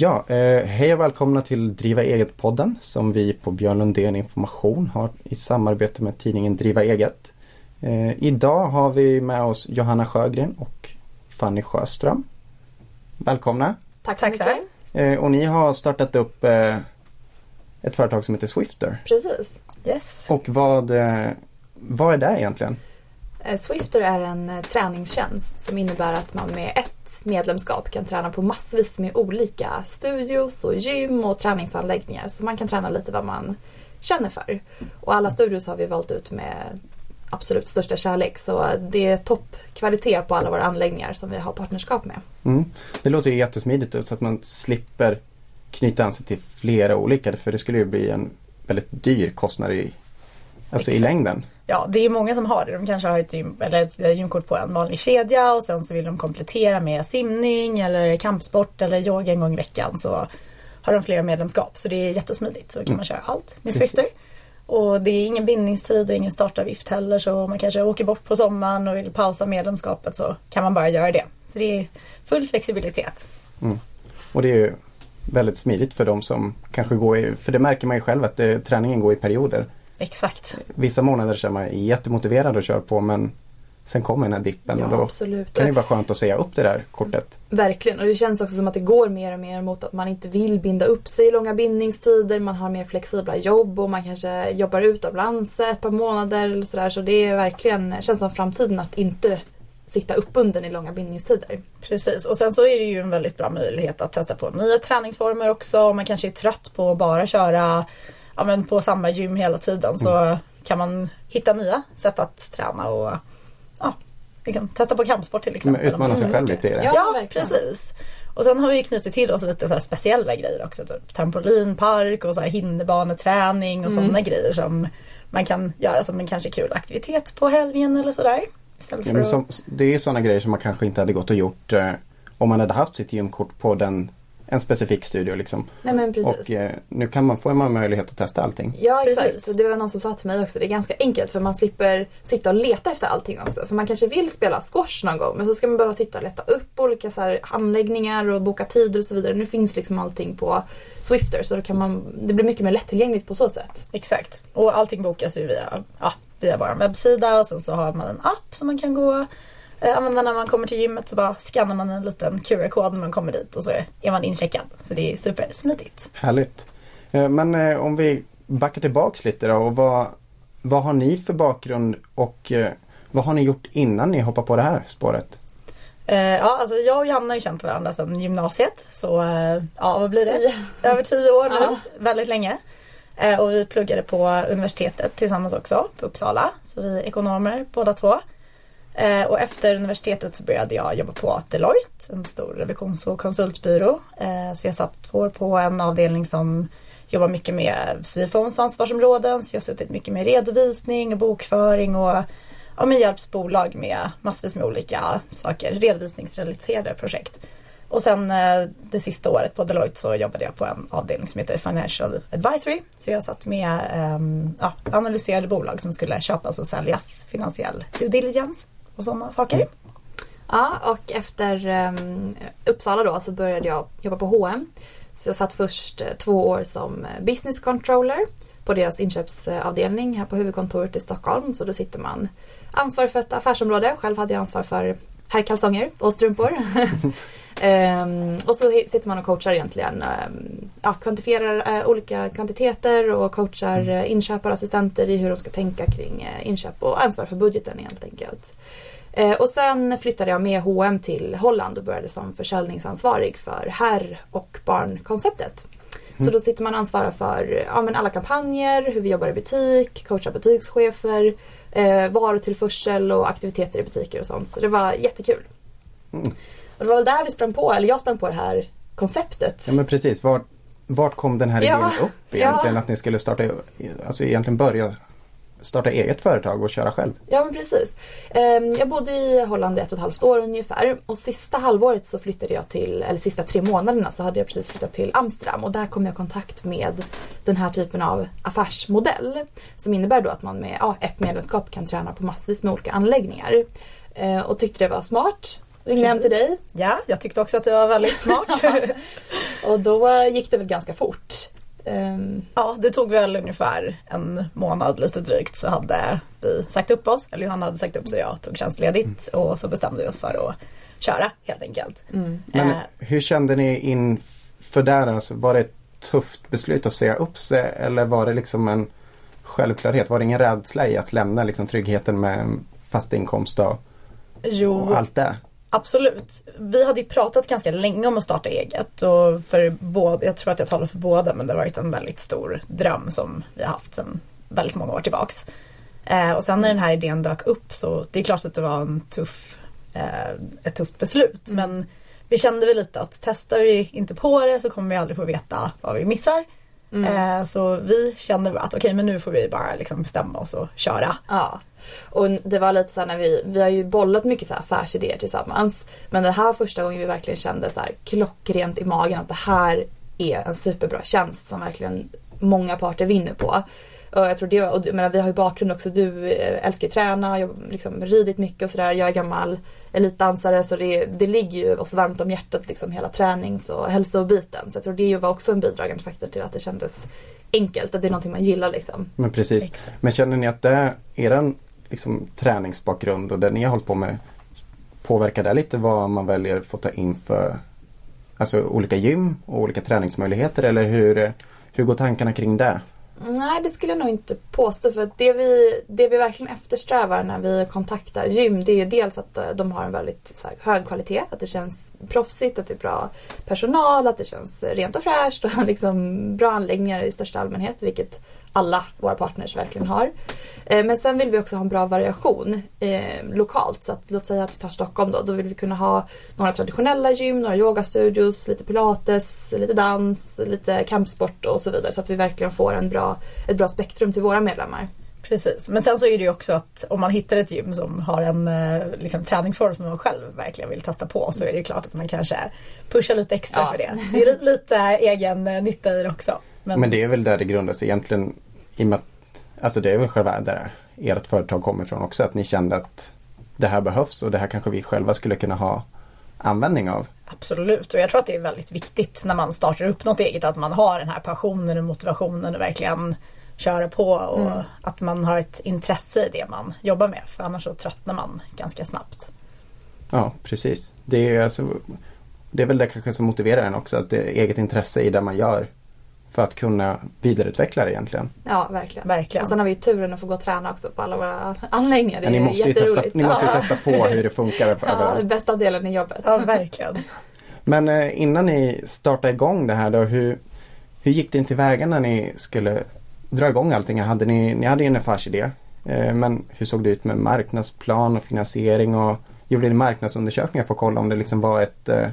Ja, eh, hej och välkomna till Driva eget-podden som vi på Björn Lundén Information har i samarbete med tidningen Driva eget. Eh, idag har vi med oss Johanna Sjögren och Fanny Sjöström. Välkomna! Tack så mycket. Eh, och ni har startat upp ett företag som heter Swifter. Precis. Yes. Och vad, vad är det egentligen? Swifter är en träningstjänst som innebär att man med ett medlemskap kan träna på massvis med olika studios och gym och träningsanläggningar. Så man kan träna lite vad man känner för. Och alla studios har vi valt ut med absolut största kärlek. Så det är toppkvalitet på alla våra anläggningar som vi har partnerskap med. Mm. Det låter ju jättesmidigt ut så att man slipper knyta an sig till flera olika för det skulle ju bli en väldigt dyr kostnad i, alltså i längden. Ja, det är många som har det. De kanske har ett, gym, eller ett gymkort på en vanlig kedja och sen så vill de komplettera med simning eller kampsport eller yoga en gång i veckan. Så har de flera medlemskap. Så det är jättesmidigt. Så kan man köra allt med. Swifter. Och det är ingen bindningstid och ingen startavgift heller. Så om man kanske åker bort på sommaren och vill pausa medlemskapet så kan man bara göra det. Så det är full flexibilitet. Och det är väldigt smidigt för de som kanske går i, för det märker man ju själv att det, träningen går i perioder. Exakt. Vissa månader så är man jättemotiverad och kör på men sen kommer den här dippen och Ja, då absolut. kan det vara skönt att säga upp det där kortet. Verkligen och det känns också som att det går mer och mer mot att man inte vill binda upp sig i långa bindningstider. Man har mer flexibla jobb och man kanske jobbar utomlands ett par månader eller sådär. Så det är verkligen, känns som framtiden att inte sitta uppbunden i långa bindningstider. Precis och sen så är det ju en väldigt bra möjlighet att testa på nya träningsformer också. Om man kanske är trött på att bara köra ja, men på samma gym hela tiden så kan man hitta nya sätt att träna och ja, liksom, testa på kampsport till exempel. Men utmana sig man själv lite i det. Ja, Ja, precis. Och sen har vi knutit till oss lite så här speciella grejer också. Typ trampolinpark och så här hinderbaneträning och sådana grejer som man kan göra som en kanske kul aktivitet på helgen eller sådär. Istället Ja, att... som, det är ju sådana grejer som man kanske inte hade gått och gjort eh, om man hade haft sitt gymkort på den, en specifik studio liksom. Nej men precis. Och eh, nu kan man, får man möjlighet att testa allting. Ja Precis. exakt. Och Det var någon som sa till mig också. Det är ganska enkelt för man slipper sitta och leta efter allting också. För man kanske vill spela squash någon gång men så ska man behöva sitta och leta upp olika så här anläggningar och boka tider och så vidare. Nu finns liksom allting på Swifter så då kan man, det blir mycket mer lättillgängligt på så sätt. Exakt. Och allting bokas ju via, ja, via vår webbsida och sen så har man en app som man kan gå använda när man kommer till gymmet så bara skannar man en liten QR-kod när man kommer dit och så är man incheckad. Så det är supersmidigt. Härligt. Eh, Men eh, om vi backar tillbaks lite då och vad, vad har ni för bakgrund och eh, vad har ni gjort innan ni hoppar på det här spåret? Eh, ja, alltså jag och Johanna har ju känt varandra sedan gymnasiet. Så eh, ja, vad blir det? Över tio år nu. Ja. Väldigt länge. Eh, och vi pluggade på universitetet tillsammans också, på Uppsala. Så vi är ekonomer båda två. Eh, och efter universitetet så började jag jobba på Deloitte, en stor revisions och konsultbyrå. Eh, så jag satt två år på en avdelning som jobbar mycket med CFOns ansvarsområden. Så jag har suttit mycket med redovisning och bokföring och ja, men hjälps bolag med massvis med olika saker, redovisningsrelaterade projekt. Och sen eh, det sista året på Deloitte så jobbade jag på en avdelning som heter Financial Advisory. Så jag satt med ehm, ja, analyserade bolag som skulle köpas och säljas, finansiell due diligence och sådana saker. Ja, och efter um, Uppsala då så började jag jobba på H&M. Så jag satt först eh, två år som eh, business controller på deras inköpsavdelning här på huvudkontoret i Stockholm. Så då sitter man ansvarig för ett affärsområde. Själv hade jag ansvar för herrkalsonger och strumpor. Ehm, och så sitter man och coachar egentligen. ehm, ja, kvantifierar eh, olika kvantiteter och coachar uh, inköpare och assistenter i hur de ska tänka kring eh, inköp och ansvar för budgeten helt enkelt. Eh, och sen flyttade jag med H&M till Holland och började som försäljningsansvarig för herr och barnkonceptet. Så då sitter man och ansvarar för ja, men alla kampanjer, hur vi jobbar i butik, coachar butikschefer, eh, varutillförsel och aktiviteter i butiker och sånt. Så det var jättekul. Mm. Och det var väl där vi sprang på, eller jag sprang på det här konceptet. Ja men precis, vart, vart kom den här Ja, idén upp egentligen? ja. Att ni skulle starta, alltså egentligen börja starta eget företag och köra själv? Ja men precis. Ehm, Jag bodde i Holland i ett och ett halvt år ungefär och sista halvåret så flyttade jag till, eller sista tre månaderna så hade jag precis flyttat till Amsterdam och där kom jag i kontakt med den här typen av affärsmodell. Som innebär då att man med ja, ett medlemskap kan träna på massvis med olika anläggningar. Eh, Och tyckte det var smart. Ringde hem till dig. Ja, jag tyckte också att det var väldigt smart. och då gick det väl ganska fort. Um, ja, det tog väl ungefär en månad lite drygt så hade vi sagt upp oss. Eller Johanna hade sagt upp sig jag tog tjänstledigt mm. och så bestämde vi oss för att köra helt enkelt. Mm. Men eh, hur kände ni inför där? Alltså, var det ett tufft beslut att säga upp sig eller var det liksom en självklarhet? Var det ingen rädsla i att lämna liksom, tryggheten med fast inkomst och, jo, och allt det? Absolut. Vi hade ju pratat ganska länge om att starta eget och för både, jag tror att jag talar för båda men det har varit en väldigt stor dröm som vi har haft sedan väldigt många år tillbaks. Eh, och sen när den här idén dök upp så det är klart att det var en tuff, eh, ett tufft beslut mm. men vi kände väl lite att testar vi inte på det så kommer vi aldrig få veta vad vi missar. Mm. Eh, så vi kände att okej okay, men nu får vi bara liksom bestämma oss och köra. Ja. Och det var lite så när vi, vi har ju bollat mycket så här affärsidéer tillsammans. Men det här var första gången vi verkligen kände så här klockrent i magen att det här är en superbra tjänst som verkligen många parter vinner på. Och jag tror det, och menar, vi har ju bakgrund också, du eh, älskar att träna, jag har liksom ridit mycket och sådär. Jag är gammal elitdansare så det, det ligger ju oss varmt om hjärtat liksom hela tränings och hälsobiten. Så jag tror det var också en bidragande faktor till att det kändes enkelt, att det är någonting man gillar liksom. Men precis. Exakt. Men känner ni att det är eran liksom, träningsbakgrund och det ni har hållit på med påverkar det lite vad man väljer att få ta in för alltså, olika gym och olika träningsmöjligheter eller hur, hur går tankarna kring det? Nej det skulle jag nog inte påstå för det vi, det vi verkligen eftersträvar när vi kontaktar gym det är dels att eh, de har en väldigt här, hög kvalitet, att det känns proffsigt, att det är bra personal, att det känns rent och fräscht och liksom bra anläggningar i största allmänhet vilket alla våra partners verkligen har. Eh, men sen vill vi också ha en bra variation eh, lokalt. Så att, låt säga att vi tar Stockholm då. Då vill vi kunna ha några traditionella gym, några yogastudios, lite pilates, lite dans, lite kampsport och så vidare. Så att vi verkligen får en bra, ett bra spektrum till våra medlemmar. Precis, men sen så är det ju också att om man hittar ett gym som har en eh, liksom, träningsform som man själv verkligen vill testa på så är det klart att man kanske pushar lite extra ja. för det. Det är lite, lite egen nytta i det också. Men... men det är väl där det grundas egentligen i och med att, alltså det är väl själva där ert företag kommer ifrån också. Att ni kände att det här behövs och det här kanske vi själva skulle kunna ha användning av. Absolut och jag tror att det är väldigt viktigt när man startar upp något eget att man har den här passionen och motivationen och verkligen köra på och mm. att man har ett intresse i det man jobbar med för annars så tröttnar man ganska snabbt. Ja precis. Det är, alltså, det är väl det kanske som motiverar en också att det är eget intresse i det man gör för att kunna vidareutveckla det egentligen. Ja, verkligen. verkligen. Och sen har vi turen att få gå och träna också på alla våra anläggningar. Det ja, ni måste ju testa, ni måste ju testa på hur det funkar. ja, bästa delen i jobbet. Ja, verkligen. Men eh, innan ni startade igång det här då, hur, hur gick det tillväga när ni skulle dra igång allting? Hade ni, ni hade ju en affärsidé. Eh, men hur såg det ut med marknadsplan och finansiering och gjorde ni marknadsundersökningar för att kolla om det liksom var ett, eh,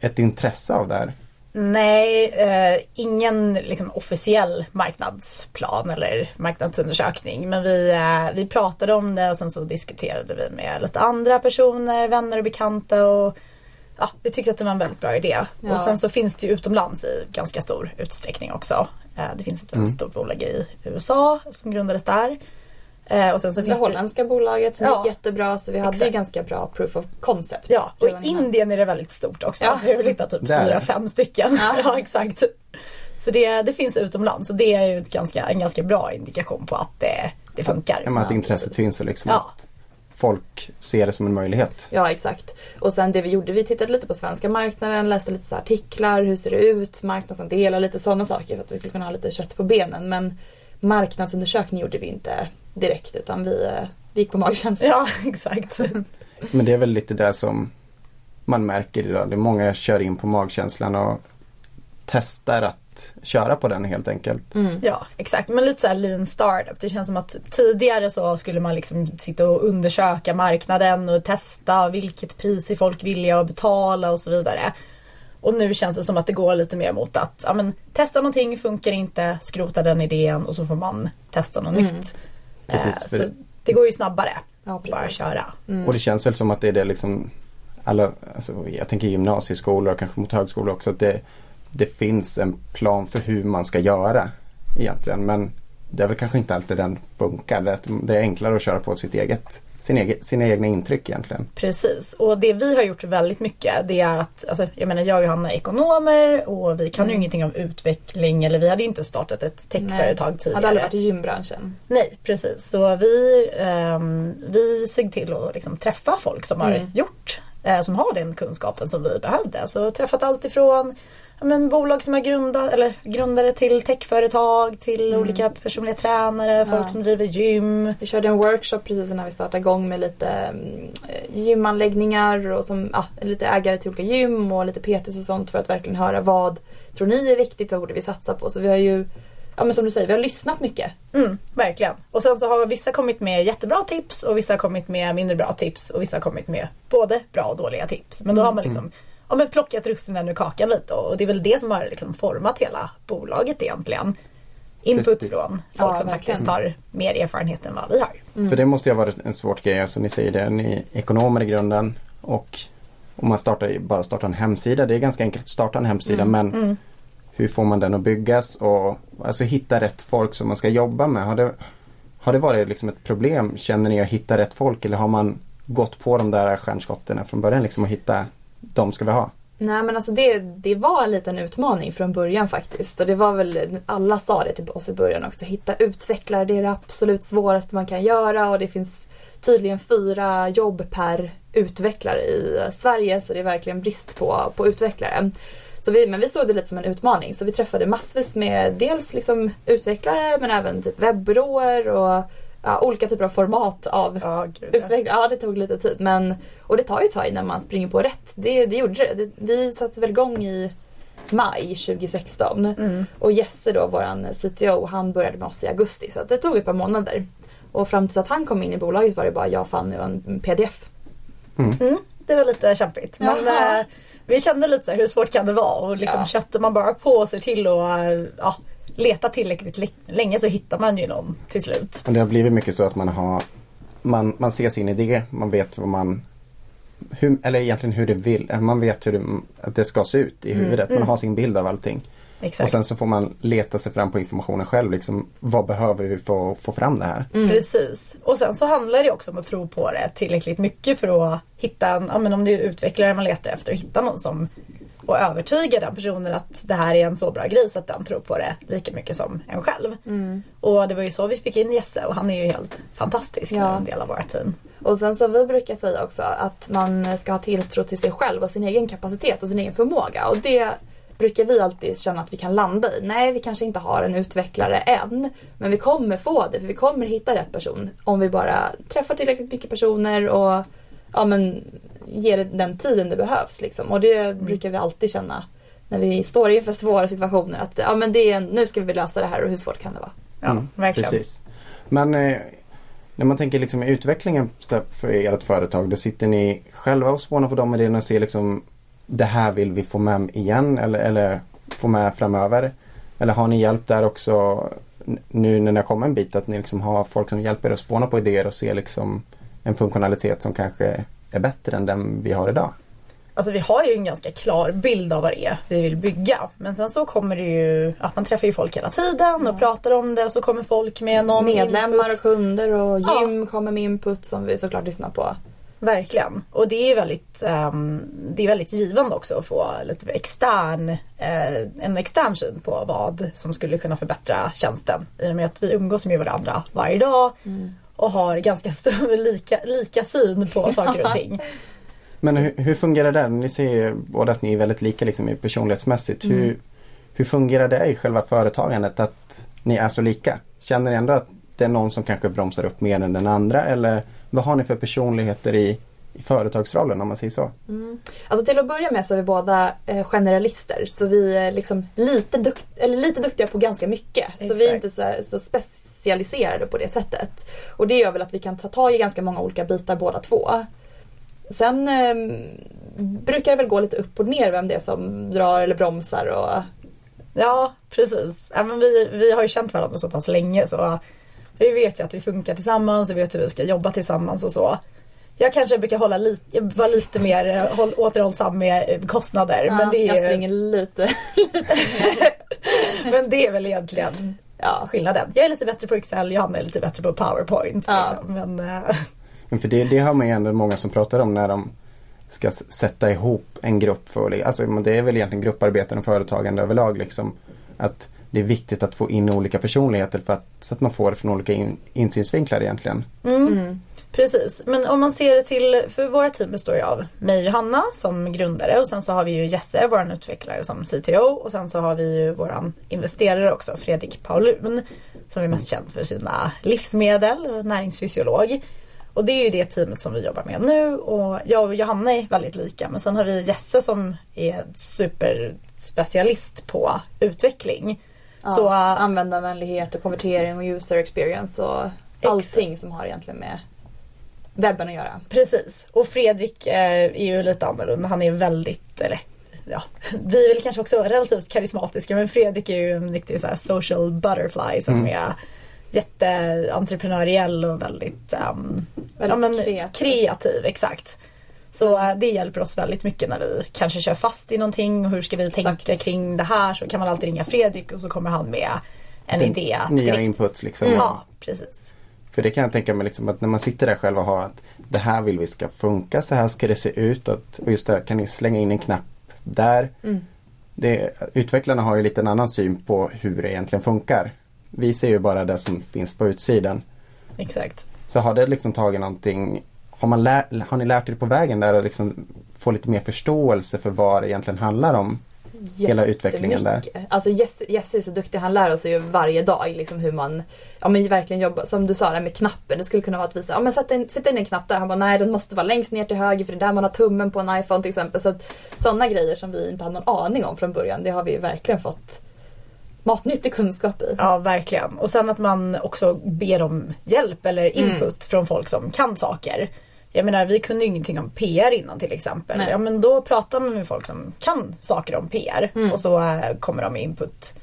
ett intresse av det här? Nej, eh, ingen liksom, officiell marknadsplan eller marknadsundersökning. Men vi, eh, vi pratade om det och sen så diskuterade vi med lite andra personer, vänner och bekanta. Och, ja, vi tyckte att det var en väldigt bra idé. Ja. Och sen så finns det ju utomlands i ganska stor utsträckning också. Eh, det finns ett väldigt mm. stort bolag i USA som grundades där. Eh, och sen så det finns holländska det... bolaget som ja. gick jättebra så vi hade Exakt. ganska bra proof of concept. Ja, och i Indien är det väldigt stort också. Ja. Vi har väl hittat typ fyra, fem stycken. Ja. ja, exakt. Så det, det finns utomlands och det är ju ett ganska, en ganska bra indikation på att det, det funkar. Ja, men att intresset finns och liksom ja. att folk ser det som en möjlighet. Ja exakt. Och sen det vi gjorde, vi tittade lite på svenska marknaden, läste lite så artiklar, hur ser det ut, marknadsandelar, lite sådana saker för att vi skulle kunna ha lite kött på benen. Men marknadsundersökning gjorde vi inte direkt utan vi, eh, vi gick på magkänsla. Ja, exakt. Men det är väl lite det som man märker idag. Det är många kör in på magkänslan och testar att köra på den helt enkelt. Mm. Ja exakt, men lite såhär lean startup. Det känns som att tidigare så skulle man liksom sitta och undersöka marknaden och testa vilket pris är folk villiga att betala och så vidare. Och nu känns det som att det går lite mer mot att ja, men, testa någonting, funkar inte, skrota den idén och så får man testa något mm. nytt. Precis, eh, så det går ju snabbare. Ja, bara köra. Mm. Och det känns väl som att det är det liksom alla, alltså, jag tänker gymnasieskolor och kanske mot högskolor också. Att det, det finns en plan för hur man ska göra egentligen. Men det är väl kanske inte alltid den funkar. Det är enklare att köra på sitt eget sin egen, sina egna intryck egentligen. Precis, och det vi har gjort väldigt mycket det är att, alltså, jag menar jag och Johanna är ekonomer och vi kan ju Mm. ingenting om utveckling eller vi hade inte startat ett techföretag tidigare. Hade aldrig varit i gymbranschen. Nej, precis. Så vi, ehm, vi såg till att liksom träffa folk som har Mm. gjort, eh, som har den kunskapen som vi behövde. Så träffat allt ifrån men, bolag som är grundat, eller grundare till techföretag, till olika personliga tränare, folk Mm. Ja. som driver gym. Vi körde en workshop precis innan vi startade igång med lite mm, eh, gymanläggningar och som, ja, lite ägare till olika gym och lite PTs och sånt för att verkligen höra vad tror ni är viktigt, vad borde vi satsa på? Så vi har ju, ja men som du säger, vi har lyssnat mycket. Mm, verkligen. Och sen så har vissa kommit med jättebra tips och vissa har kommit med mindre bra tips och vissa har kommit med både bra och dåliga tips. Men då har man liksom ja, men plockat russinen ur kakan lite och det är väl det som har liksom format hela bolaget egentligen. Input Precis. från folk Ja, som verkligen. faktiskt har mer erfarenhet än vad vi har. För det måste ju ha varit en svårt grej. Alltså ni säger det, ni är ekonomer i grunden. Och om man startar, bara startar en hemsida. Det är ganska enkelt att starta en hemsida men Mm. hur får man den att byggas och alltså hitta rätt folk som man ska jobba med. Har det, har det varit liksom ett problem? Känner ni att hitta rätt folk eller har man gått på de där stjärnskotten från början liksom och hitta de ska vi ha? Nej men alltså det, det var en liten utmaning från början faktiskt. Och det var väl, alla sa det till oss i början också. Hitta utvecklare, det är det absolut svåraste man kan göra. Och det finns tydligen fyra jobb per utvecklare i Sverige. Så det är verkligen brist på, på utvecklare. Så vi, men vi såg det lite som en utmaning. Så vi träffade massvis med dels liksom utvecklare men även typ webbyråer och ja, olika typer av format av Ja, gud, ja. utveckla. Ja, det tog lite tid. Men, och det tar ju ett tag innan man springer på rätt. Det, det gjorde det. det. Vi satte väl igång i maj 2016. Mm. Och Jesse då, våran CTO, han började med oss i augusti. Så det tog ett par månader. Och fram tills att han kom in i bolaget var det bara jag, Fanny och en pdf. Mm, det var lite kämpigt. Men eh, vi kände lite så hur svårt kan det vara? Och liksom Ja. köttar man bara på och ser till att eh, ja, leta tillräckligt li- länge så hittar man ju någon till slut. Och det har blivit mycket så att man har man, man ser sin idé, man vet vad man hur, eller egentligen hur det vill, eh, man vet hur det, att det ska se ut i huvudet. Man har sin bild av allting. Och Exakt. sen så får man leta sig fram på informationen själv. Liksom, vad behöver vi för att få fram det här? Precis. Och sen så handlar det också om att tro på det tillräckligt mycket för att hitta en, ja men om det är utvecklare man letar efter, hitta någon som och övertyga den personen att det här är en så bra grej så att den tror på det lika mycket som en själv. Och det var ju så vi fick in Jesse och han är ju helt fantastisk Ja. en del av vårt team. Och sen så vi brukar säga också att man ska ha tilltro till sig själv och sin egen kapacitet och sin egen förmåga. Och det brukar vi alltid känna att vi kan landa i. Nej, vi kanske inte har en utvecklare än. Men vi kommer få det, för vi kommer hitta rätt person. Om vi bara träffar tillräckligt mycket personer och ja, men, ger det den tiden det behövs. Liksom. Och det brukar vi alltid känna när vi står inför svåra situationer. Att ja, men det är, nu ska vi lösa det här och hur svårt kan det vara? Ja, Mm, verkligen. Precis. Men eh, när man tänker liksom i utvecklingen för ert företag. Då sitter ni själva och spånar på de idéerna och ser liksom det här vill vi få med igen eller, eller få med framöver. Eller har ni hjälp där också nu när ni har kommit en bit att ni liksom har folk som hjälper er att spåna på idéer och se liksom en funktionalitet som kanske är bättre än den vi har idag? Alltså vi har ju en ganska klar bild av vad det är vi vill bygga. Men sen så kommer det ju, att man träffar ju folk hela tiden och pratar om det och så kommer folk med någon Medlemmar och kunder och Ja. gym kommer med input som vi såklart lyssnar på. Verkligen. Och det är väldigt, ehm, det är väldigt givande också att få lite extern, eh, en extern syn på vad som skulle kunna förbättra tjänsten. I och med att vi umgås med varandra varje dag och har ganska stor lika, lika syn på saker och ting. Men hur, hur fungerar det? Ni säger båda att ni är väldigt lika liksom, i personlighetsmässigt. Hur, hur fungerar det i själva företagandet att ni är så lika? Känner ni ändå att det är någon som kanske bromsar upp mer än den andra? Eller vad har ni för personligheter i, i företagsrollen om man säger så? Alltså till att börja med så är vi båda eh, generalister. Så vi är liksom lite, dukt, eller lite duktiga på ganska mycket. Så vi är Exakt. inte så, så specialiserade på det sättet. Och det gör väl att vi kan ta tag i ganska många olika bitar båda två. Sen eh, brukar det väl gå lite upp och ner vem det är som drar eller bromsar. Och, Ja, precis. Ja, men vi, vi har ju känt varandra så pass länge så vi vet ju att vi funkar tillsammans och vi vet hur vi ska jobba tillsammans och så. Jag kanske brukar hålla lite, vara lite mer håll, återhållsam med eh, kostnader. men, det jag är, springer lite. men det är väl egentligen ja. skillnaden. Jag är lite bättre på Excel, Johanna är lite bättre på PowerPoint. Ja. Liksom. Men, eh, Men för det, det har man ju ändå många som pratar om när de ska sätta ihop en grupp för, alltså det är väl egentligen grupparbeten och företagande överlag liksom. Att det är viktigt att få in olika personligheter för att, så att man får det från olika in, insynsvinklar egentligen. Mm. Precis, men om man ser det till, för våra team består ju av mig och Johanna som grundare och sen så har vi ju Jesse, vår utvecklare som CTO och sen så har vi ju våran investerare också, Fredrik Paulun, som är mest känd för sina livsmedel och näringsfysiolog. Och det är ju det teamet som vi jobbar med nu och jag och Johanna är väldigt lika men sen har vi Jesse som är superspecialist på utveckling. Ja, Så, användarvänlighet och konvertering och user experience och allting som har egentligen med webben att göra. Precis. Och Fredrik eh, är ju lite annorlunda. Han är väldigt, eller ja, vi är väl kanske också relativt karismatiska men Fredrik är ju en riktig så här, social butterfly som Mm. är jätteentreprenöriell och väldigt, ehm, Väldigt ja, men, kreativ. kreativ. Exakt. Så eh, det hjälper oss väldigt mycket när vi kanske kör fast i någonting och hur ska vi Exakt. tänka kring det här så kan man alltid ringa Fredrik och så kommer han med en Den idé Nya direkt. input liksom. Ja, precis. För det kan jag tänka mig liksom att när man sitter där själv och har att det här vill vi ska funka, så här ska det se ut och, att, och just det, kan ni slänga in en knapp där. Mm. Det, utvecklarna har ju lite en annan syn på hur det egentligen funkar. Vi ser ju bara det som finns på utsidan. Exakt. Så har det liksom tagit någonting, har, man lär, har ni lärt er på vägen där att liksom få lite mer förståelse för vad det egentligen handlar om? Hela utvecklingen där. Alltså Jesse, Jesse är så duktig, han lär oss ju varje dag liksom hur man ja, men verkligen jobbar. Som du sa där med knappen, det skulle kunna vara att visa, ja men sätt in, sätt in en knapp där. Han bara, nej den måste vara längst ner till höger för det är där man har tummen på en iPhone till exempel. Så att, sådana grejer som vi inte hade någon aning om från början, det har vi ju verkligen fått matnyttig kunskap i. Ja, verkligen. Och sen att man också ber om hjälp eller Mm. input från folk som kan saker. Jag menar, vi kunde ju ingenting om PR innan till exempel. Nej. Ja, men då pratar man med folk som kan saker om PR Mm. och så eh, kommer de med input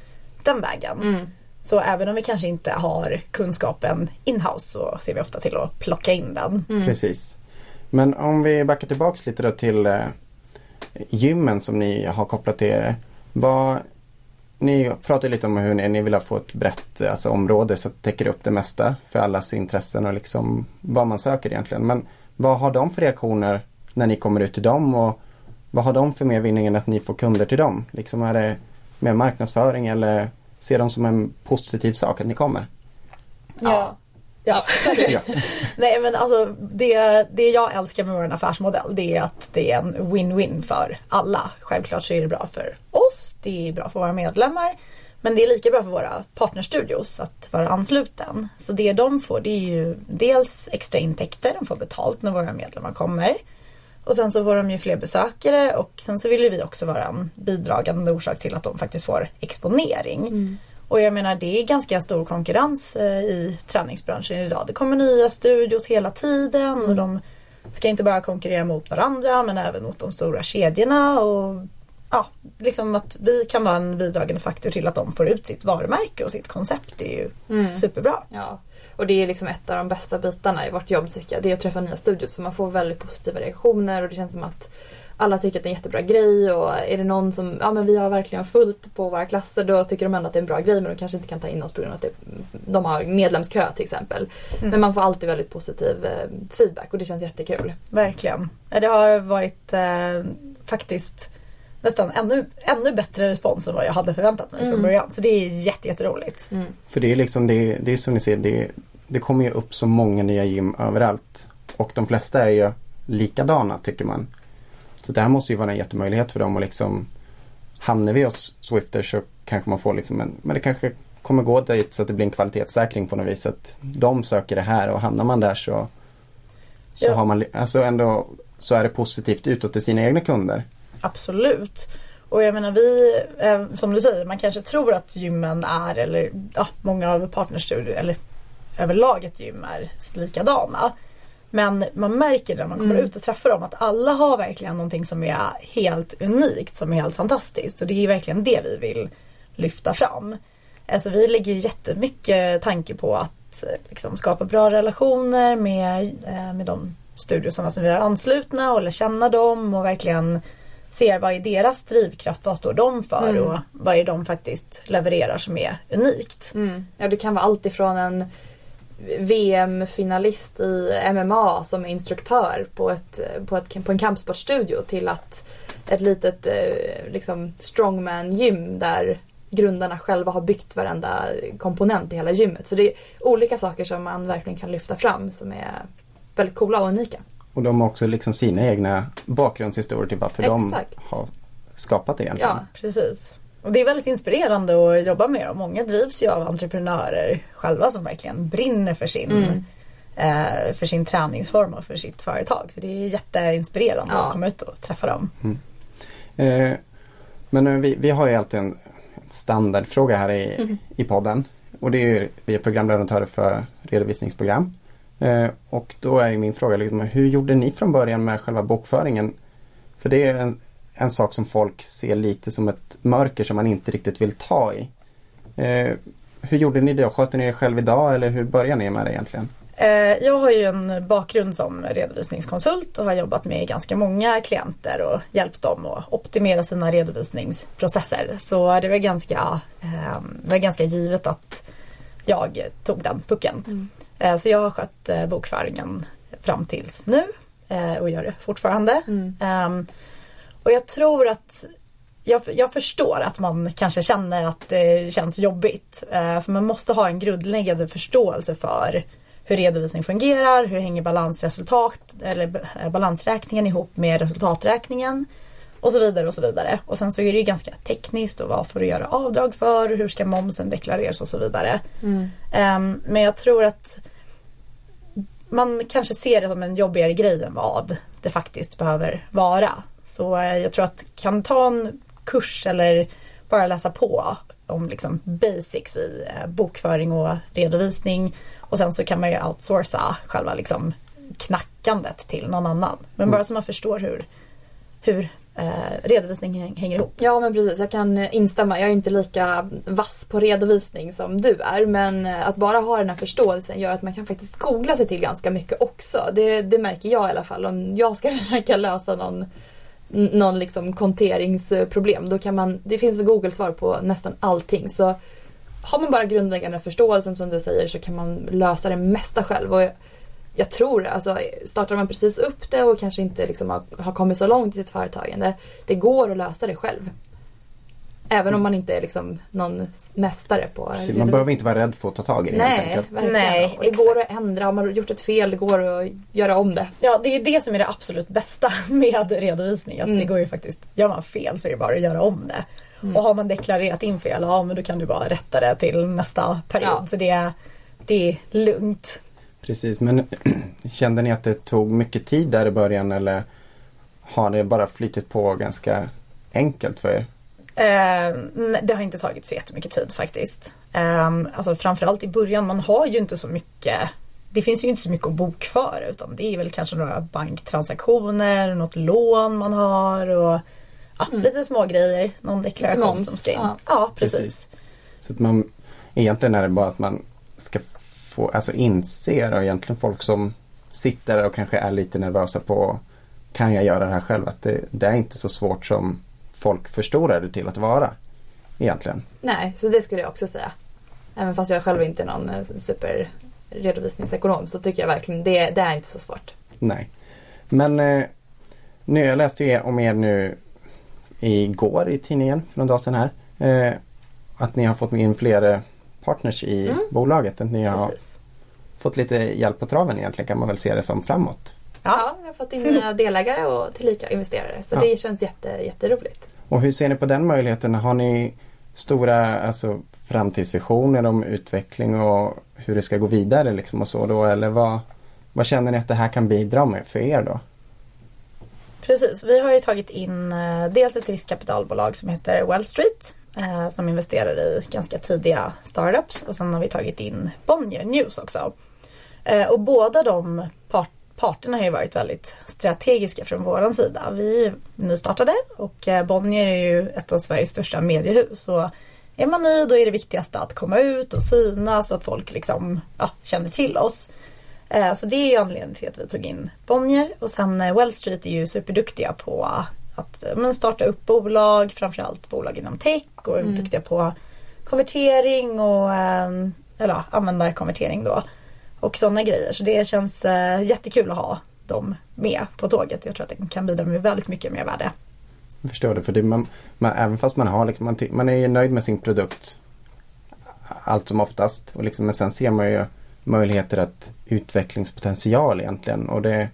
den vägen. Mm. Så även om vi kanske inte har kunskapen inhouse så ser vi ofta till att plocka in den. Mm. Precis. Men om vi backar tillbaks lite då till eh, gymmen som ni har kopplat till er. Vad, ni pratar lite om hur ni, ni vill få ett brett eh, alltså, område så att det täcker upp det mesta för allas intressen och liksom vad man söker egentligen. Men vad har de för reaktioner när ni kommer ut till dem och vad har de för mer vinning än att ni får kunder till dem? Liksom är det mer marknadsföring eller ser de som en positiv sak att ni kommer? Ja. Ja. Ja. Nej men alltså det, det jag älskar med vår affärsmodell det är att det är en win-win för alla. Självklart så är det bra för oss, det är bra för våra medlemmar. Men det är lika bra för våra partnerstudios att vara ansluten. Så det de får det är ju dels extra intäkter, de får betalt när våra medlemmar kommer. Och sen så får de ju fler besökare och sen så vill ju vi också vara en bidragande orsak till att de faktiskt får exponering. Och jag menar det är ganska stor konkurrens eh, i träningsbranschen idag. Det kommer nya studios hela tiden och de ska inte bara konkurrera mot varandra men även mot de stora kedjorna. Och ja, liksom att vi kan vara en bidragande faktor till att de får ut sitt varumärke och sitt koncept. Är ju Mm. superbra. Ja. Och det är liksom ett av de bästa bitarna i vårt jobb tycker jag. Det är att träffa nya studios för man får väldigt positiva reaktioner och det känns som att alla tycker att det är en jättebra grej och är det någon som, ja men vi har verkligen fullt på våra klasser då tycker de ändå att det är en bra grej men de kanske inte kan ta in oss på grund av att det, de har medlemskö till exempel. Mm. Men man får alltid väldigt positiv eh, feedback och det känns jättekul. Verkligen. Det har varit eh, faktiskt nästan ännu, ännu bättre respons än vad jag hade förväntat mig från Mm. början. Så det är jätte, jätteroligt. För det är liksom, det, det är som ni ser, det, det kommer ju upp så många nya gym överallt. Och de flesta är ju likadana tycker man. Så det här måste ju vara en jättemöjlighet för dem att liksom Hamnar vi hos Swifter så kanske man får liksom en, men det kanske kommer gå dit så att det blir en kvalitetssäkring på något vis. Att de söker det här och hamnar man där så så Ja. har man, alltså ändå så är det positivt utåt till sina egna kunder. Absolut. Och jag menar vi, eh, som du säger, man kanske tror att gymmen är, eller ja, många av partnerstudier, eller överlag ett gym är likadana. Men man märker när man kommer Mm. ut och träffar dem att alla har verkligen någonting som är helt unikt, som är helt fantastiskt. Och det är verkligen det vi vill lyfta fram. Alltså vi lägger ju jättemycket tanke på att liksom, skapa bra relationer med, eh, med de studiosarna som vi har anslutna och lära känna dem och verkligen ser vad är deras drivkraft, vad står de för Mm. och vad är de faktiskt levererar som är unikt. Ja det kan vara allt ifrån en VM-finalist i MMA som är instruktör på, ett, på, ett, på en kampsportstudio till att ett litet eh, liksom strongman-gym där grundarna själva har byggt varenda komponent i hela gymmet. Så det är olika saker som man verkligen kan lyfta fram som är väldigt coola och unika. Och de har också liksom sina egna bakgrundshistorier till varför Exakt. de har skapat det egentligen. Ja, precis. Och det är väldigt inspirerande att jobba med dem. Många drivs ju av entreprenörer själva som verkligen brinner för sin, Mm. eh, för sin träningsform och för sitt företag. Så det är jätteinspirerande Ja. att komma ut och träffa dem. Eh, men eh, vi, vi har ju alltid en standardfråga här i, Mm. i podden. Och det är ju, vi är programleverantörer för redovisningsprogram. Eh, och då är ju min fråga, liksom, hur gjorde ni från början med själva bokföringen? För det är en, en sak som folk ser lite som ett mörker som man inte riktigt vill ta i. Eh, hur gjorde ni det? Sköter ni det själv idag eller hur började ni med det egentligen? Eh, Jag har ju en bakgrund som redovisningskonsult och har jobbat med ganska många klienter och hjälpt dem att optimera sina redovisningsprocesser. Så det var ganska, eh, det var ganska givet att jag tog den pucken. Eh, Så jag har skött eh, bokföringen fram tills nu eh, och gör det fortfarande. Mm. Ehm, Och jag tror att jag, jag förstår att man kanske känner att det känns jobbigt. Eh, För man måste ha en grundläggande förståelse för hur redovisning fungerar, hur hänger balansresultat eller eh, balansräkningen ihop med resultaträkningen och så vidare och så vidare. Och sen så är det ju ganska tekniskt och vad får du göra avdrag för, hur ska momsen deklareras och så vidare. Mm. Ehm, men jag tror att man kanske ser det som en jobbigare grej än vad det faktiskt behöver vara. Så eh, jag tror att kan ta en kurs eller bara läsa på om liksom basics i eh, bokföring och redovisning och sen så kan man ju outsourca själva liksom knackandet till någon annan. Men bara så man förstår hur, hur eh, redovisning hänger ihop. Ja men precis, jag kan instämma. Jag är inte lika vass på redovisning som du är. Men eh, att bara ha den här förståelsen gör att man kan faktiskt googla sig till ganska mycket också. Det, det märker jag i alla fall. Om jag ska försöka lösa någon, någon liksom konteringsproblem. Då kan man, det finns Google-svar på nästan allting. Så har man bara grundläggande förståelsen som du säger så kan man lösa det mesta själv. Och jag, tror, alltså startar man precis upp det och kanske inte liksom har, har kommit så långt i sitt företagande. Det går att lösa det själv. Även om man inte är liksom någon mästare på Så man behöver inte vara rädd för att ta tag i det Nej, verkligen. Nej, det går att ändra. Har man gjort ett fel, det går att göra om det. Ja, det är det som är det absolut bästa med redovisning. Att Mm. det går ju faktiskt, gör man fel så är det bara att göra om det. Mm. Och har man deklarerat in fel, ja men då kan du bara rätta det till nästa period. Ja. Så det är, det är lugnt. Precis, men kände ni att det tog mycket tid där i början eller har det bara flyttit på ganska enkelt för er? Eh, det har inte tagit så jättemycket tid faktiskt. Eh, alltså framförallt i början, man har ju inte så mycket det finns ju inte så mycket att bokföra utan det är väl kanske några banktransaktioner, något lån man har och ja, lite små grejer. Någon deklaration som ska in. ja. Ja, precis. Precis. Så att man egentligen är det bara att man ska få, alltså inse och egentligen folk som sitter där och kanske är lite nervösa på kan jag göra det här själv? Att det, det är inte så svårt som folk förstorar det till att vara. Egentligen. Nej, så det skulle jag också säga. Även fast jag själv inte är någon eh, super redovisningsekonom så tycker jag verkligen det, det är inte så svårt. Nej. Men eh, nu, jag läste ju om er nu igår i tidningen för någon dag sedan här. Eh, att ni har fått in fler partners i Mm. bolaget. Att ni har Precis. fått lite hjälp på traven egentligen kan man väl se det som framåt. Ja, jag har fått in nya delägare och tillika investerare. Så Ja. det känns jätte, jätteroligt. Och hur ser ni på den möjligheten? Har ni stora alltså, framtidsvisioner om utveckling och hur det ska gå vidare liksom och så då? Eller vad, vad känner ni att det här kan bidra med för er då? Precis, vi har ju tagit in eh, dels ett riskkapitalbolag som heter Well Street eh, som investerar i ganska tidiga startups och sen har vi tagit in Bonnier News också. Eh, och båda de part- parterna har ju varit väldigt strategiska från våran sida. Vi är nystartade och eh, Bonnier är ju ett av Sveriges största mediehus. Och är man ny då är det viktigaste att komma ut och synas och att folk liksom ja, känner till oss. Eh, så det är ju anledningen till att vi tog in Bonnier och sen eh, Wall Street är ju superduktiga på att eh, men, starta upp bolag, framförallt bolag inom tech och är duktiga på konvertering och eh, eller ja, användarkonvertering då. och sådana grejer. Så det känns eh, jättekul att ha dem med på tåget. Jag tror att det kan bidra med väldigt mycket mervärde. Jag förstår det. För det, man, man, även fast man har liksom, man, man är ju nöjd med sin produkt allt som oftast. Och liksom, men sen ser man ju möjligheter att utvecklingspotential egentligen. Och det,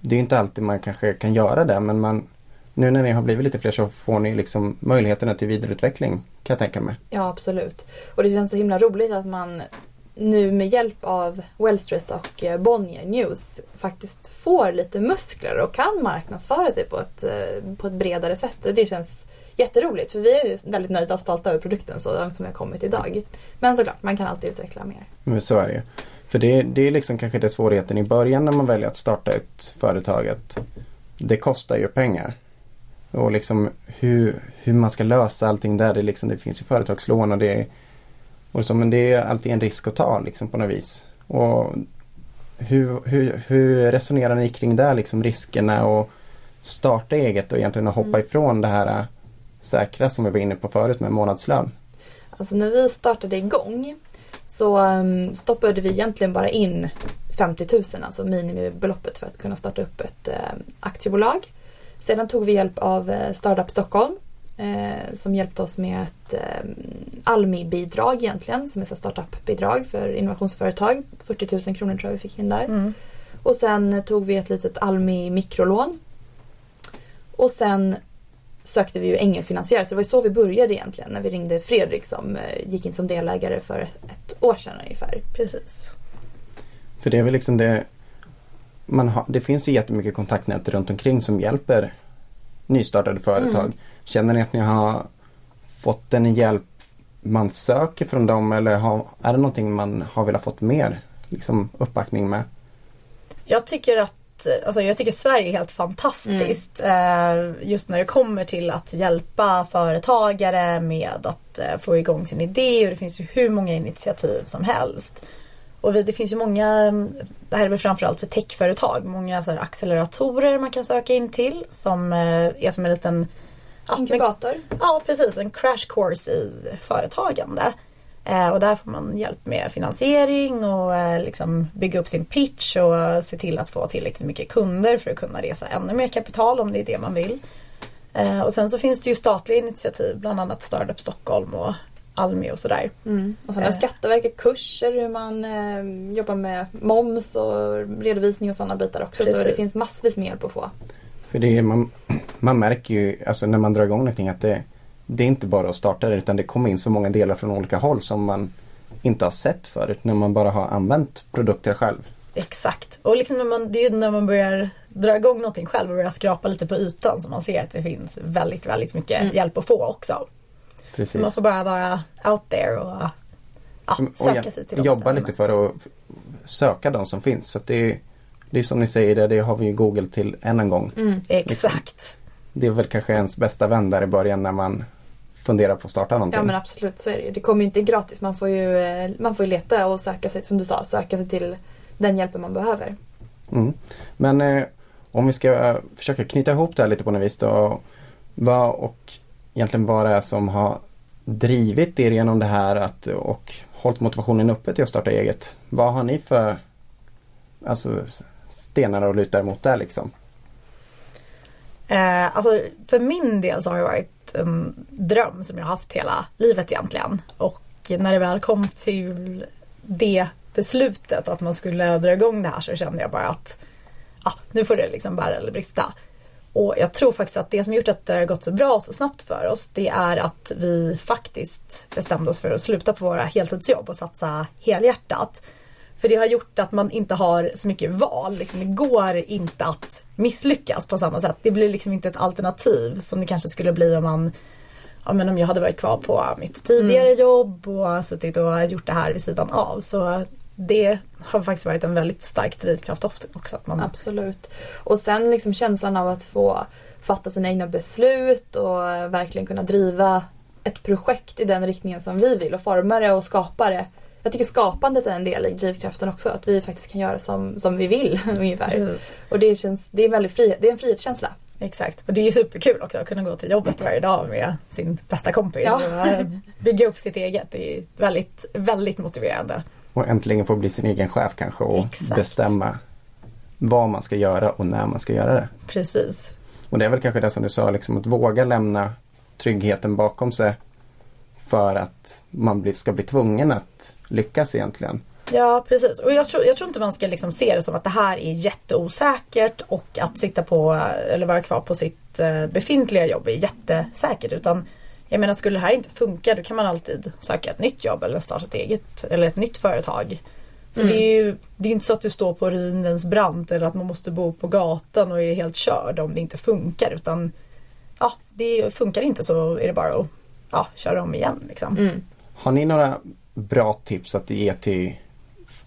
det är inte alltid man kanske kan göra det men man, nu när ni har blivit lite fler så får ni liksom möjligheterna till vidareutveckling kan jag tänka mig. Ja absolut. Och det känns så himla roligt att man nu med hjälp av Wellstreet och eh, Bonnier News faktiskt får lite muskler och kan marknadsföra sig på ett, eh, på ett bredare sätt. Det känns jätteroligt för vi är väldigt nöjda och stolta över produkten så långt som vi har kommit idag. Men såklart, man kan alltid utveckla mer. Men så är det ju. För det, det är liksom kanske det svårigheten i början när man väljer att starta ett företag. Att det kostar ju pengar. Och liksom hur, hur man ska lösa allting där. Det, liksom, det finns ju företagslån och det och så, men det är alltid en risk att ta liksom på något vis. Och hur, hur, hur resonerar ni kring det liksom riskerna och starta eget och egentligen att hoppa mm. ifrån det här äh, säkra som vi var inne på förut med månadslön? Alltså när vi startade igång så um, stoppade vi egentligen bara in 50 000, alltså minimibeloppet för att kunna starta upp ett um, aktiebolag. Sedan tog vi hjälp av uh, Startup Stockholm eh, som hjälpte oss med ett eh, Almi-bidrag egentligen som är ett startup-bidrag för innovationsföretag. 40 000 kronor tror jag vi fick in där. Mm. Och sen tog vi ett litet Almi mikrolån. Och sen sökte vi ju ängelfinansiär. Så det var ju så vi började egentligen när vi ringde Fredrik som eh, gick in som delägare för ett år sedan ungefär. Precis. För det är väl liksom det man har, det finns ju jättemycket kontaktnät runt omkring som hjälper nystartade företag. Mm. Känner ni att ni har fått den hjälp man söker från dem eller har, är det någonting man har velat fått mer liksom, uppbackning med? Jag tycker att Alltså jag tycker Sverige är helt fantastiskt. Mm. Just när det kommer till att hjälpa företagare med att eh, få igång sin idé och det finns ju hur många initiativ som helst. Och det finns ju många, det här är väl framförallt för techföretag, många så acceleratorer man kan söka in till som eh, är som en liten Inkubator? Ja precis, en crash course i företagande. Eh, och där får man hjälp med finansiering och eh, liksom bygga upp sin pitch och se till att få tillräckligt mycket kunder för att kunna resa ännu mer kapital om det är det man vill. Eh, och sen så finns det ju statliga initiativ, bland annat Startup Stockholm och Almi och sådär. Mm. Och sen har Skatteverket kurser hur man eh, jobbar med moms och redovisning och sådana bitar också. Precis. Så det finns massvis med hjälp att få. För det är, man, man märker ju alltså när man drar igång någonting att det, det är inte bara att starta det utan det kommer in så många delar från olika håll som man inte har sett förut när man bara har använt produkter själv. Exakt. Och liksom när man, det är när man börjar dra igång någonting själv och börjar skrapa lite på ytan som man ser att det finns väldigt, väldigt mycket mm. hjälp att få också. Precis. Så man får bara vara out there och ja, söka och sig till och Jobba lite för att söka de som finns. För det är, det är som ni säger, det, det har vi ju Google till än en gång. Mm, exakt. Det är väl kanske ens bästa vän där i början när man funderar på att starta någonting. Ja men absolut så är det Det kommer ju inte gratis. Man får ju, eh, man får ju leta och söka sig, som du sa, söka sig till den hjälpen man behöver. Mm. Men eh, om vi ska eh, försöka knyta ihop det här lite på något vis då. Vad och egentligen vad det är som har drivit er genom det här att, och hållit motivationen uppe till att starta eget. Vad har ni för alltså, stenar att luta emot där liksom? Eh, alltså för min del så har det varit en dröm som jag haft hela livet egentligen. Och när det väl kom till det beslutet att man skulle dra igång det här så kände jag bara att ah, nu får det liksom bära eller brista. Och jag tror faktiskt att det som gjort att det har gått så bra och så snabbt för oss det är att vi faktiskt bestämde oss för att sluta på våra heltidsjobb och satsa helhjärtat. För det har gjort att man inte har så mycket val. Liksom, det går inte att misslyckas på samma sätt. Det blir liksom inte ett alternativ som det kanske skulle bli om man ja, men om jag hade varit kvar på mitt tidigare mm. jobb och suttit och gjort det här vid sidan av. Så det har faktiskt varit en väldigt stark drivkraft också. Att man... Absolut. Och sen liksom känslan av att få fatta sina egna beslut och verkligen kunna driva ett projekt i den riktningen som vi vill och forma det och skapa det. Jag tycker skapandet är en del i drivkraften också. Att vi faktiskt kan göra som, som vi vill ungefär. Yes. Och det, känns, det, är väldigt fri, det är en frihetskänsla. Exakt. Och det är ju superkul också att kunna gå till jobbet varje dag med sin bästa kompis ja. och bygga upp sitt eget. Det är väldigt, väldigt motiverande. Och äntligen få bli sin egen chef kanske och Exakt. bestämma vad man ska göra och när man ska göra det. Precis. Och det är väl kanske det som du sa, liksom, att våga lämna tryggheten bakom sig för att man ska bli tvungen att lyckas egentligen. Ja precis och jag tror, jag tror inte man ska liksom se det som att det här är jätteosäkert och att sitta på eller vara kvar på sitt eh, befintliga jobb är jättesäkert utan jag menar skulle det här inte funka då kan man alltid söka ett nytt jobb eller starta ett eget eller ett nytt företag. Så Mm. det är ju det är inte så att du står på ruinens brant eller att man måste bo på gatan och är helt körd om det inte funkar utan ja, det funkar inte så är det bara att ja, köra om igen liksom. Mm. Har ni några bra tips att ge till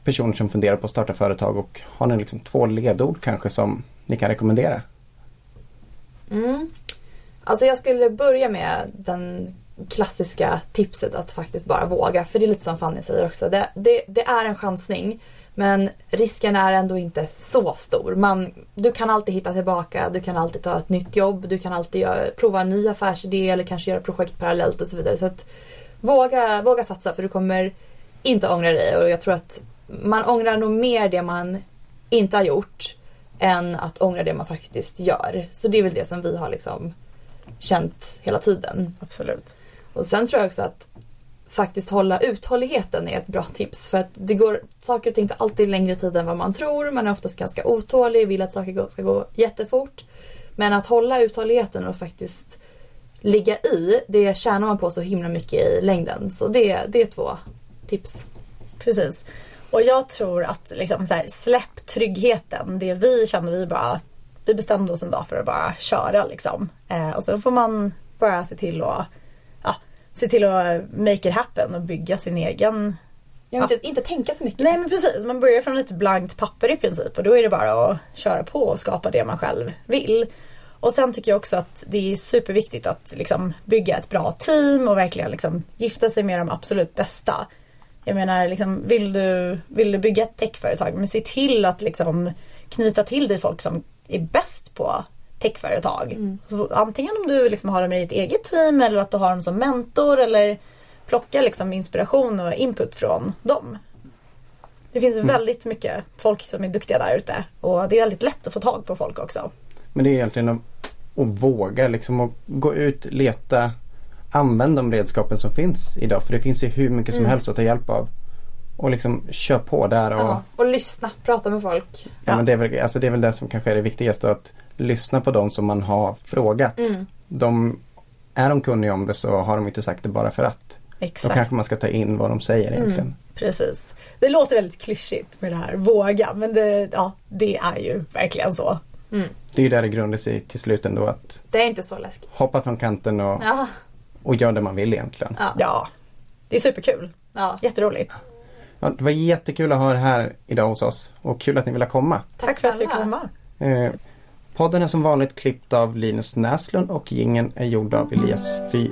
personer som funderar på att starta företag och har ni liksom två ledord kanske som ni kan rekommendera? Mm. Alltså jag skulle börja med den klassiska tipset att faktiskt bara våga. För det är lite som Fanny säger också. Det, det, det är en chansning. Men risken är ändå inte så stor. Man, du kan alltid hitta tillbaka, du kan alltid ta ett nytt jobb, du kan alltid göra, prova en ny affärsidé eller kanske göra projekt parallellt och så vidare. Så att våga, våga satsa för du kommer inte ångra dig och jag tror att man ångrar nog mer det man inte har gjort än att ångra det man faktiskt gör. Så det är väl det som vi har liksom känt hela tiden. Absolut. Och sen tror jag också att faktiskt hålla uthålligheten är ett bra tips. För att det går, saker och ting tar alltid längre tid än vad man tror. Man är oftast ganska otålig, vill att saker ska gå jättefort. Men att hålla uthålligheten och faktiskt ligga i, det tjänar man på så himla mycket i längden. Så det, det är två tips. Precis. Och jag tror att liksom så här, släpp tryggheten. Det vi kände, vi bara vi bestämde oss en dag för att bara köra liksom. Eh, och så får man bara se till att ja, se till att make it happen och bygga sin egen Jag inte, inte tänka så mycket. Nej men precis, man börjar från ett blankt papper i princip och då är det bara att köra på och skapa det man själv vill. Och sen tycker jag också att det är superviktigt att liksom bygga ett bra team och verkligen liksom gifta sig med de absolut bästa. Jag menar, liksom, vill, du, vill du bygga ett techföretag, men se till att liksom knyta till dig folk som är bäst på techföretag. Så antingen om du liksom har dem i ditt eget team eller att du har dem som mentor eller plocka liksom inspiration och input från dem. Det finns väldigt mycket folk som är duktiga där ute och det är väldigt lätt att få tag på folk också. Men det är egentligen att, att våga liksom att gå ut, leta, använd de redskapen som finns idag. För det finns ju hur mycket som Mm. helst att ta hjälp av. Och liksom kör på där och Ja, och lyssna, prata med folk. Ja, men det, är väl, alltså det är väl det som kanske är det viktigaste att lyssna på de som man har frågat. Mm. De, är de kunniga om det så har de inte sagt det bara för att. Då Exakt. kanske man ska ta in vad de säger egentligen. Precis. Det låter väldigt klyschigt med det här våga men det, ja, det är ju verkligen så. Mm. Det är ju där det grundar sig till slut ändå att Det är inte så läskigt. hoppa från kanten och, Ja. och gör det man vill egentligen. Ja. Ja, det är superkul. ja. Jätteroligt. Ja, det var jättekul att ha er här idag hos oss och kul att ni ville komma. Tack, för att vi kom komma. Eh, podden är som vanligt klippt av Linus Näslund och gingen är gjord av Elias Fyr.